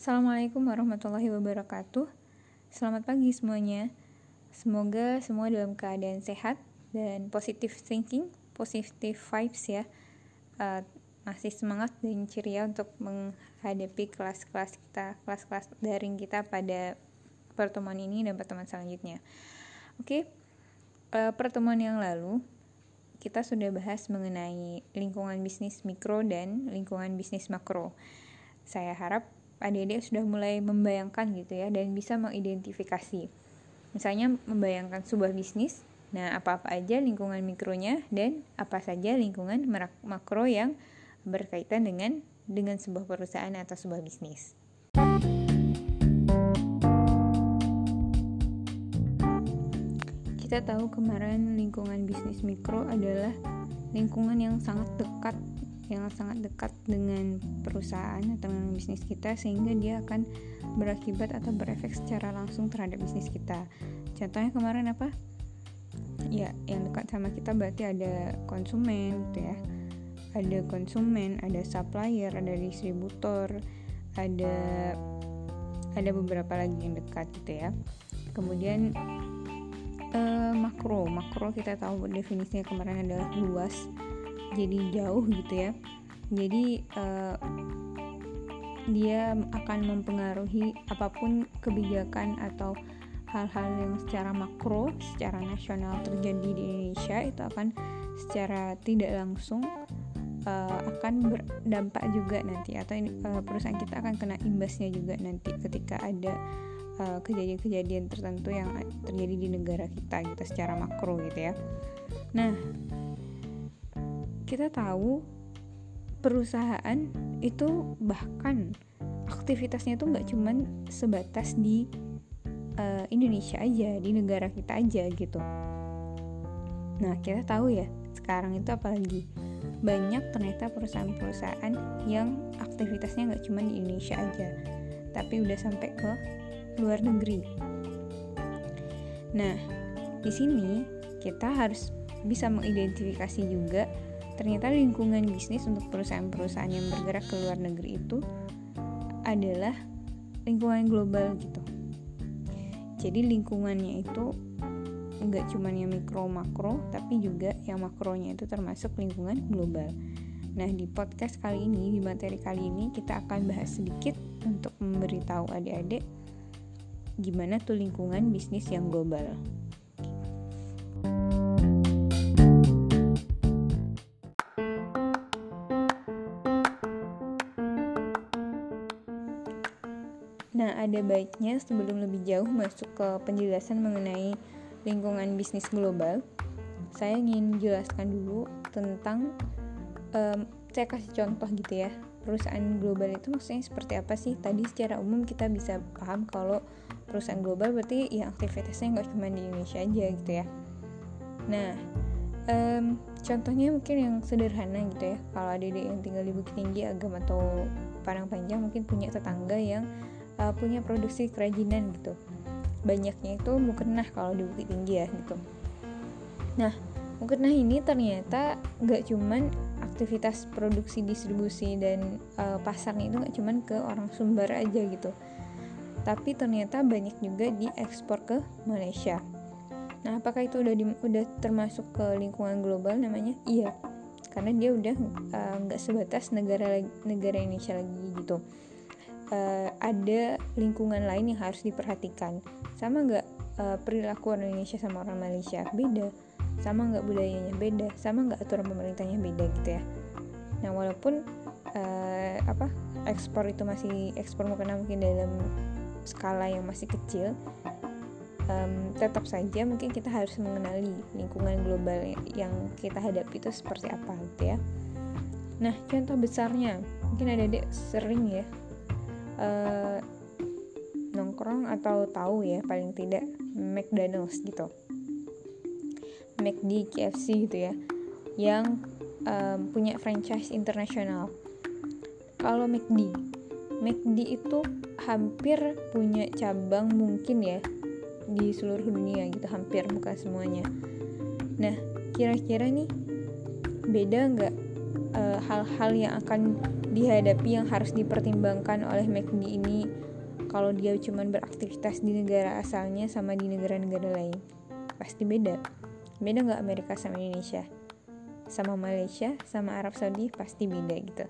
Assalamualaikum warahmatullahi wabarakatuh. Selamat pagi semuanya. Semoga semua dalam keadaan sehat dan positive thinking, positive vibes ya. Uh, masih semangat dan ceria untuk menghadapi kelas-kelas kita, kelas-kelas daring kita pada pertemuan ini dan pertemuan selanjutnya. Oke, okay. uh, pertemuan yang lalu kita sudah bahas mengenai lingkungan bisnis mikro dan lingkungan bisnis makro. Saya harap adik-adik sudah mulai membayangkan gitu ya dan bisa mengidentifikasi. Misalnya membayangkan sebuah bisnis, nah apa-apa aja lingkungan mikronya dan apa saja lingkungan makro yang berkaitan dengan dengan sebuah perusahaan atau sebuah bisnis. Kita tahu kemarin lingkungan bisnis mikro adalah lingkungan yang sangat dekat yang sangat dekat dengan perusahaan atau dengan bisnis kita sehingga dia akan berakibat atau berefek secara langsung terhadap bisnis kita. Contohnya kemarin apa? Ya, yang dekat sama kita berarti ada konsumen gitu ya. Ada konsumen, ada supplier, ada distributor, ada ada beberapa lagi yang dekat gitu ya. Kemudian eh, makro, makro kita tahu definisinya kemarin adalah luas jadi jauh gitu ya jadi uh, dia akan mempengaruhi apa pun kebijakan atau hal-hal yang secara makro, secara nasional terjadi di Indonesia itu akan secara tidak langsung uh, akan berdampak juga nanti atau uh, perusahaan kita akan kena imbasnya juga nanti ketika ada kejadian-kejadian uh, tertentu yang terjadi di negara kita gitu secara makro gitu ya. Nah, kita tahu perusahaan itu bahkan aktivitasnya itu nggak cuman sebatas di uh, Indonesia aja di negara kita aja gitu. Nah kita tahu ya sekarang itu apalagi banyak ternyata perusahaan-perusahaan yang aktivitasnya nggak cuma di Indonesia aja tapi udah sampai ke luar negeri. Nah di sini kita harus bisa mengidentifikasi juga ternyata lingkungan bisnis untuk perusahaan-perusahaan yang bergerak ke luar negeri itu adalah lingkungan global gitu. Jadi lingkungannya itu nggak cuma yang mikro makro, tapi juga yang makronya itu termasuk lingkungan global. Nah di podcast kali ini, di materi kali ini kita akan bahas sedikit untuk memberitahu adik-adik gimana tuh lingkungan bisnis yang global. Nah, ada baiknya sebelum lebih jauh masuk ke penjelasan mengenai lingkungan bisnis global, saya ingin jelaskan dulu tentang um, saya kasih contoh gitu ya. Perusahaan global itu maksudnya seperti apa sih? Tadi secara umum kita bisa paham kalau perusahaan global berarti ya aktivitasnya nggak cuma di Indonesia aja gitu ya. Nah, um, contohnya mungkin yang sederhana gitu ya. Kalau ada yang tinggal di Bukit Tinggi, Agam atau Padang Panjang mungkin punya tetangga yang uh, punya produksi kerajinan gitu. Banyaknya itu mukena kalau di Bukit Tinggi ya gitu. Nah mukena ini ternyata nggak cuman aktivitas produksi distribusi dan uh, pasarnya itu nggak cuman ke orang Sumber aja gitu. Tapi ternyata banyak juga diekspor ke Malaysia. Nah apakah itu udah di, udah termasuk ke lingkungan global namanya? Iya karena dia udah nggak uh, sebatas negara negara Indonesia lagi gitu uh, ada lingkungan lain yang harus diperhatikan. Sama nggak uh, perilaku orang Indonesia sama orang Malaysia beda. Sama nggak budayanya beda. Sama nggak aturan pemerintahnya beda gitu ya. Nah walaupun uh, apa ekspor itu masih ekspor mungkin mungkin dalam skala yang masih kecil um, tetap saja mungkin kita harus mengenali lingkungan global yang kita hadapi itu seperti apa gitu ya. Nah contoh besarnya mungkin ada adik sering ya uh, nongkrong atau tahu ya paling tidak McDonald's gitu. McD KFC gitu ya yang um, punya franchise internasional. Kalau McD McD itu hampir punya cabang mungkin ya di seluruh dunia gitu hampir bukan semuanya. Nah kira-kira nih beda nggak eh, hal-hal uh, yang akan dihadapi yang harus dipertimbangkan oleh McD ini kalau dia cuma beraktivitas di negara asalnya sama di negara-negara lain. Pasti beda. Beda nggak Amerika sama Indonesia? Sama Malaysia sama Arab Saudi pasti beda gitu.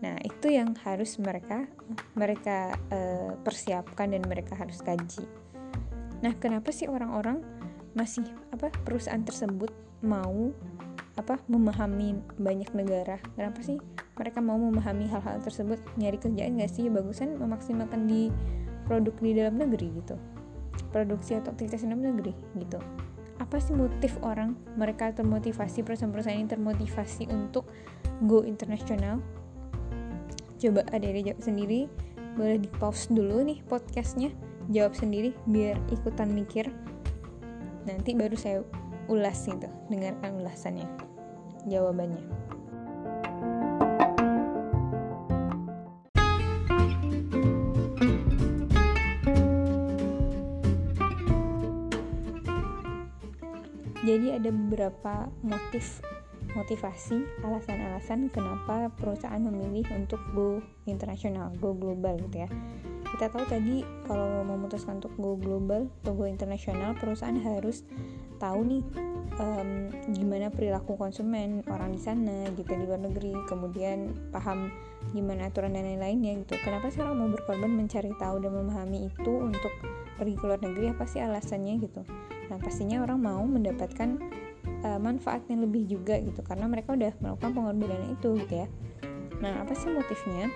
Nah itu yang harus mereka mereka uh, persiapkan dan mereka harus kaji. Nah kenapa sih orang-orang masih apa perusahaan tersebut mau apa memahami banyak negara? Kenapa sih mereka mau memahami hal-hal tersebut nyari kerjaan gak sih? Bagusan memaksimalkan di produk di dalam negeri gitu. Produksi atau aktivitas dalam negeri gitu. Apa sih motif orang? Mereka termotivasi perusahaan-perusahaan ini termotivasi untuk go internasional? Coba ada jawab sendiri. Boleh di pause dulu nih podcastnya. Jawab sendiri biar ikutan mikir. Nanti baru saya ulas gitu dengarkan ulasannya jawabannya jadi ada beberapa motif motivasi alasan-alasan kenapa perusahaan memilih untuk go internasional go global gitu ya. Kita tahu tadi kalau memutuskan untuk go global atau go internasional perusahaan harus tahu nih um, gimana perilaku konsumen orang di sana gitu di luar negeri kemudian paham gimana aturan dan lain-lainnya gitu. Kenapa sih orang mau berkorban mencari tahu dan memahami itu untuk pergi ke luar negeri? Apa sih alasannya gitu nah pastinya orang mau mendapatkan uh, manfaat yang lebih juga gitu karena mereka udah melakukan pengorbanan itu gitu ya nah apa sih motifnya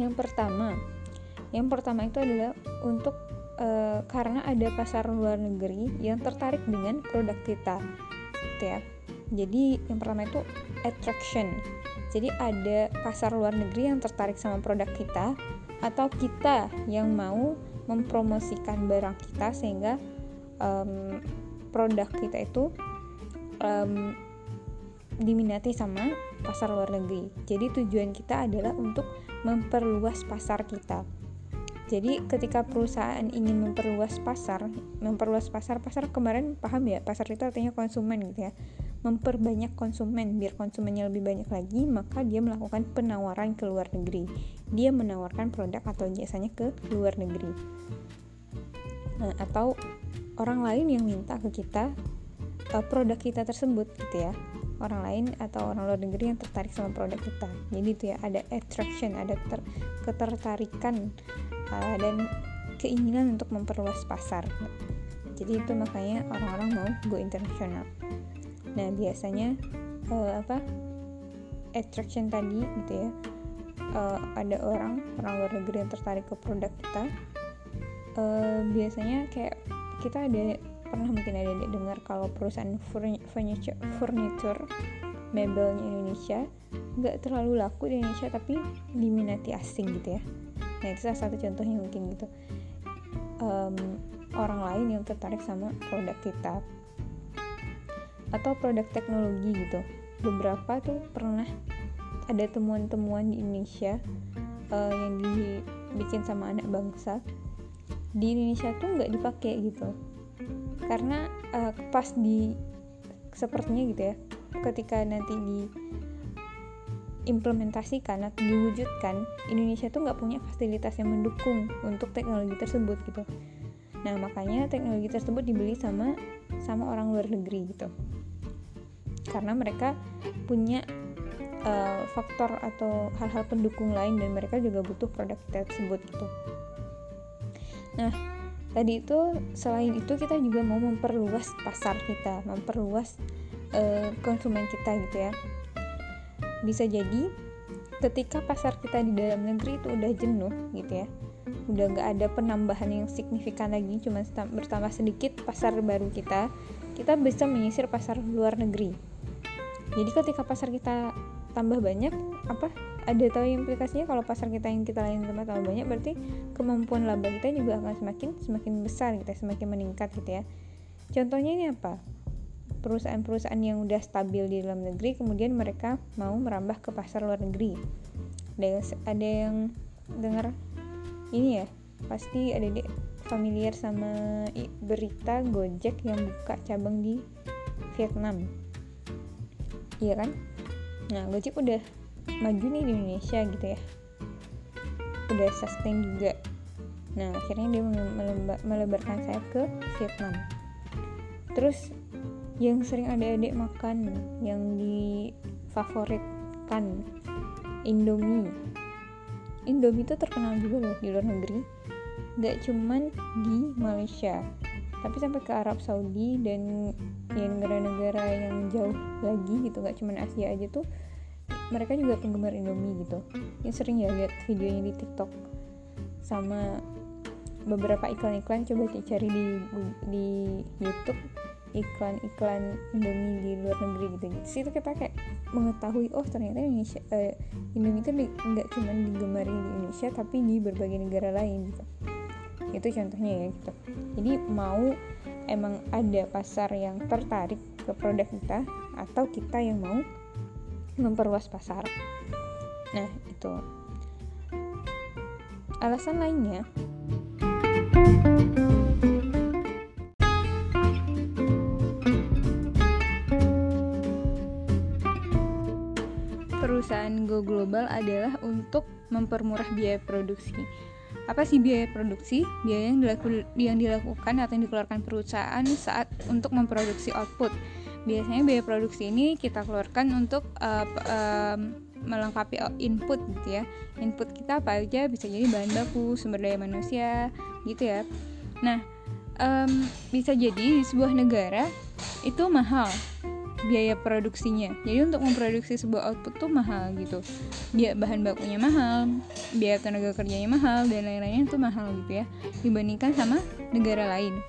yang pertama yang pertama itu adalah untuk uh, karena ada pasar luar negeri yang tertarik dengan produk kita, gitu ya. Jadi yang pertama itu attraction. Jadi ada pasar luar negeri yang tertarik sama produk kita atau kita yang mau mempromosikan barang kita sehingga um, produk kita itu um, diminati sama pasar luar negeri. Jadi tujuan kita adalah untuk memperluas pasar kita. Jadi ketika perusahaan ingin memperluas pasar, memperluas pasar, pasar kemarin paham ya, pasar itu artinya konsumen gitu ya. Memperbanyak konsumen biar konsumennya lebih banyak lagi, maka dia melakukan penawaran ke luar negeri. Dia menawarkan produk atau jasanya ke luar negeri. Nah, atau orang lain yang minta ke kita uh, produk kita tersebut gitu ya. Orang lain atau orang luar negeri yang tertarik sama produk kita. Jadi itu ya ada attraction ada ter ketertarikan uh, dan keinginan untuk memperluas pasar. Jadi itu makanya orang-orang mau go internasional. Nah biasanya uh, apa attraction tadi gitu ya uh, ada orang orang luar negeri yang tertarik ke produk kita uh, biasanya kayak kita ada pernah mungkin ada dengar kalau perusahaan furniture, furniture mebelnya Indonesia nggak terlalu laku di Indonesia tapi diminati asing gitu ya. Nah itu salah satu contohnya mungkin gitu. Um, orang lain yang tertarik sama produk kita atau produk teknologi gitu. Beberapa tuh pernah ada temuan-temuan di Indonesia uh, yang dibikin sama anak bangsa di Indonesia tuh nggak dipakai gitu. Karena uh, pas di sepertinya gitu ya ketika nanti di implementasikan atau diwujudkan Indonesia tuh nggak punya fasilitas yang mendukung untuk teknologi tersebut gitu. Nah makanya teknologi tersebut dibeli sama sama orang luar negeri gitu. Karena mereka punya uh, faktor atau hal-hal pendukung lain dan mereka juga butuh produk tersebut gitu nah tadi itu selain itu kita juga mau memperluas pasar kita memperluas uh, konsumen kita gitu ya. Bisa jadi ketika pasar kita di dalam negeri itu udah jenuh gitu ya udah nggak ada penambahan yang signifikan lagi cuma bertambah sedikit pasar baru kita kita bisa menyisir pasar luar negeri. Jadi ketika pasar kita tambah banyak apa ada tahu implikasinya kalau pasar kita yang kita lain tempat tambah banyak berarti kemampuan laba kita juga akan semakin semakin besar gitu ya, semakin meningkat gitu ya. Contohnya ini apa? Perusahaan-perusahaan yang udah stabil di dalam negeri kemudian mereka mau merambah ke pasar luar negeri. Ada yang, ada yang dengar? Ini ya pasti ada di familiar sama berita Gojek yang buka cabang di Vietnam. Iya kan? Nah Gojek udah maju nih di Indonesia gitu ya. Udah sustain juga. Nah akhirnya dia melebarkan saya ke Vietnam. Terus yang sering adik-adik makan yang difavoritkan Indomie. Indomie itu terkenal juga loh di luar negeri. Gak cuman di Malaysia tapi sampai ke Arab Saudi dan ya negara-negara yang jauh lagi gitu gak cuman Asia aja tuh mereka juga penggemar Indomie gitu. Yang sering ya lihat videonya di TikTok. Sama beberapa iklan-iklan coba dicari di di YouTube iklan-iklan Indomie di luar negeri gitu. Gitu situ kita kayak mengetahui oh ternyata Indonesia eh, Indomie itu nggak cuma digemari di Indonesia tapi di berbagai negara lain gitu. Itu contohnya ya gitu. Jadi mau emang ada pasar yang tertarik ke produk kita atau kita yang mau memperluas pasar nah itu alasan lainnya perusahaan Go Global adalah untuk mempermurah biaya produksi. Apa sih biaya produksi? Biaya yang, dilaku, yang dilakukan atau yang dikeluarkan perusahaan saat untuk memproduksi output. Biasanya biaya produksi ini kita keluarkan untuk uh, uh, melengkapi input gitu ya. Input kita apa aja bisa jadi bahan baku, sumber daya manusia gitu ya. Nah, um, bisa jadi di sebuah negara itu mahal biaya produksinya jadi untuk memproduksi sebuah output tuh mahal gitu biaya bahan bakunya mahal biaya tenaga kerjanya mahal dan lain-lainnya tuh mahal gitu ya dibandingkan sama negara lain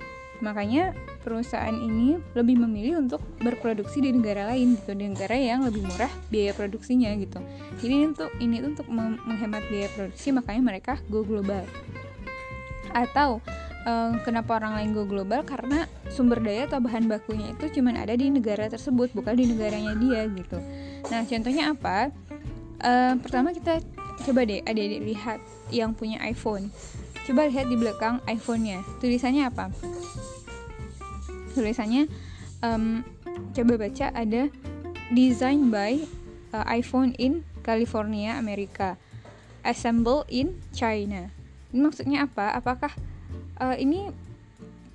makanya perusahaan ini lebih memilih untuk berproduksi di negara lain gitu di negara yang lebih murah biaya produksinya gitu. Jadi untuk ini tuh untuk menghemat biaya produksi makanya mereka go global. Atau um, kenapa orang lain go global? Karena sumber daya atau bahan bakunya itu cuma ada di negara tersebut bukan di negaranya dia gitu. Nah contohnya apa? Um, pertama kita coba deh adik-adik lihat yang punya iPhone. Coba lihat di belakang iPhone-nya. Tulisannya apa tulisannya um, coba baca ada design by uh, iPhone in California Amerika assemble in China. Ini maksudnya apa? Apakah uh, ini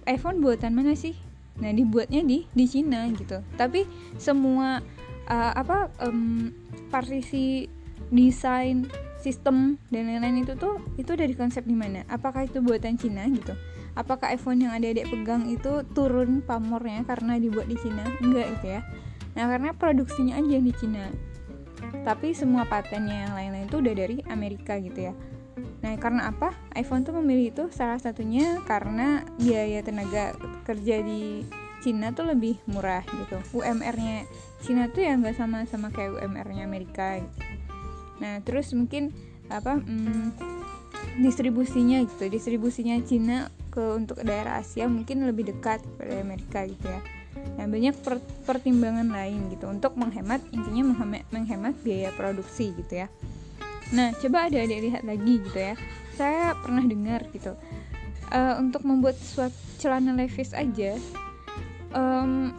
iPhone buatan mana sih? Nah dibuatnya di di Cina gitu. Tapi semua uh, apa um, partisi desain sistem dan lain-lain itu tuh itu dari konsep di mana? Apakah itu buatan Cina gitu apakah iPhone yang adik-adik pegang itu turun pamornya karena dibuat di Cina enggak gitu ya nah karena produksinya aja di Cina tapi semua patennya yang lain-lain itu udah dari Amerika gitu ya Nah, karena apa? iPhone tuh memilih itu salah satunya karena biaya tenaga kerja di Cina tuh lebih murah gitu. UMR-nya Cina tuh ya nggak sama sama kayak UMR-nya Amerika. Gitu. Nah, terus mungkin apa? Hmm, distribusinya gitu. Distribusinya Cina ke untuk daerah Asia mungkin lebih dekat pada Amerika gitu ya. Nah, banyak per pertimbangan lain gitu untuk menghemat intinya menghemat, menghemat biaya produksi gitu ya. Nah, coba ada adik lihat lagi gitu ya. Saya pernah dengar gitu. Uh, untuk membuat suatu celana levis aja, um,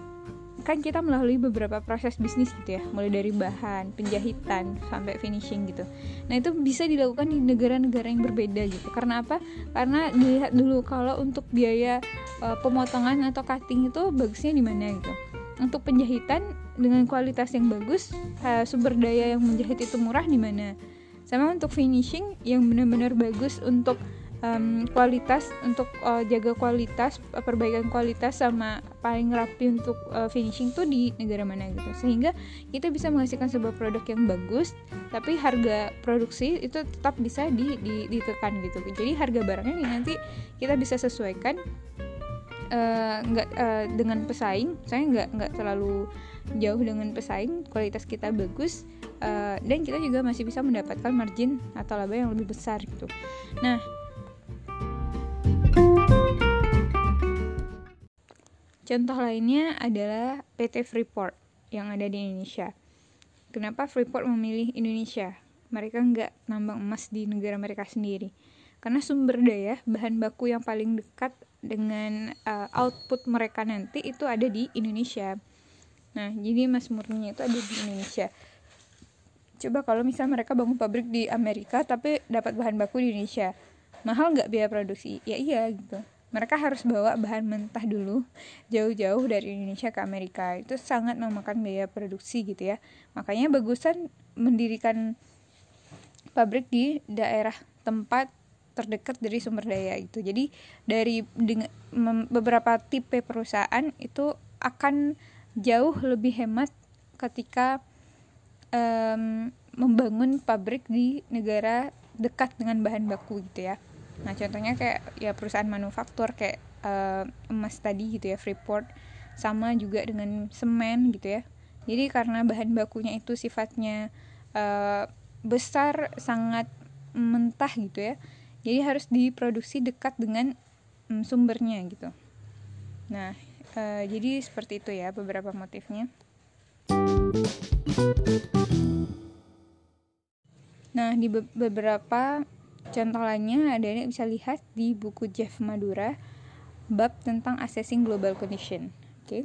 kan kita melalui beberapa proses bisnis gitu ya, mulai dari bahan, penjahitan sampai finishing gitu. Nah itu bisa dilakukan di negara-negara yang berbeda gitu. Karena apa? Karena dilihat dulu kalau untuk biaya uh, pemotongan atau cutting itu bagusnya di mana gitu. Untuk penjahitan dengan kualitas yang bagus, uh, sumber daya yang menjahit itu murah di mana? sama untuk finishing yang benar-benar bagus untuk um, kualitas untuk uh, jaga kualitas perbaikan kualitas sama paling rapi untuk uh, finishing tuh di negara mana gitu. Sehingga kita bisa menghasilkan sebuah produk yang bagus tapi harga produksi itu tetap bisa di, di, ditekan gitu. Jadi harga barangnya nanti kita bisa sesuaikan uh, nggak uh, dengan pesaing. Saya nggak nggak terlalu jauh dengan pesaing kualitas kita bagus uh, dan kita juga masih bisa mendapatkan margin atau laba yang lebih besar gitu. Nah contoh lainnya adalah PT Freeport yang ada di Indonesia. Kenapa Freeport memilih Indonesia? Mereka nggak nambang emas di negara mereka sendiri. Karena sumber daya bahan baku yang paling dekat dengan uh, output mereka nanti itu ada di Indonesia. Nah, jadi emas murninya itu ada di Indonesia. coba kalau misalnya mereka bangun pabrik di Amerika tapi dapat bahan baku di Indonesia mahal nggak biaya produksi? Ya iya gitu mereka harus bawa bahan mentah dulu jauh-jauh dari Indonesia ke Amerika. Itu sangat memakan biaya produksi gitu ya. Makanya bagusan mendirikan pabrik di daerah tempat terdekat dari sumber daya itu. Jadi dari beberapa tipe perusahaan itu akan jauh lebih hemat ketika um, membangun pabrik di negara dekat dengan bahan baku gitu ya nah contohnya kayak ya perusahaan manufaktur kayak uh, emas tadi gitu ya Freeport sama juga dengan semen gitu ya. Jadi karena bahan bakunya itu sifatnya uh, besar sangat mentah gitu ya jadi harus diproduksi dekat dengan um, sumbernya gitu. Nah uh, jadi seperti itu ya beberapa motifnya. Nah, di be beberapa contoh lainnya ada yang bisa lihat di buku Jeff Madura bab tentang assessing global condition. Oke. Okay.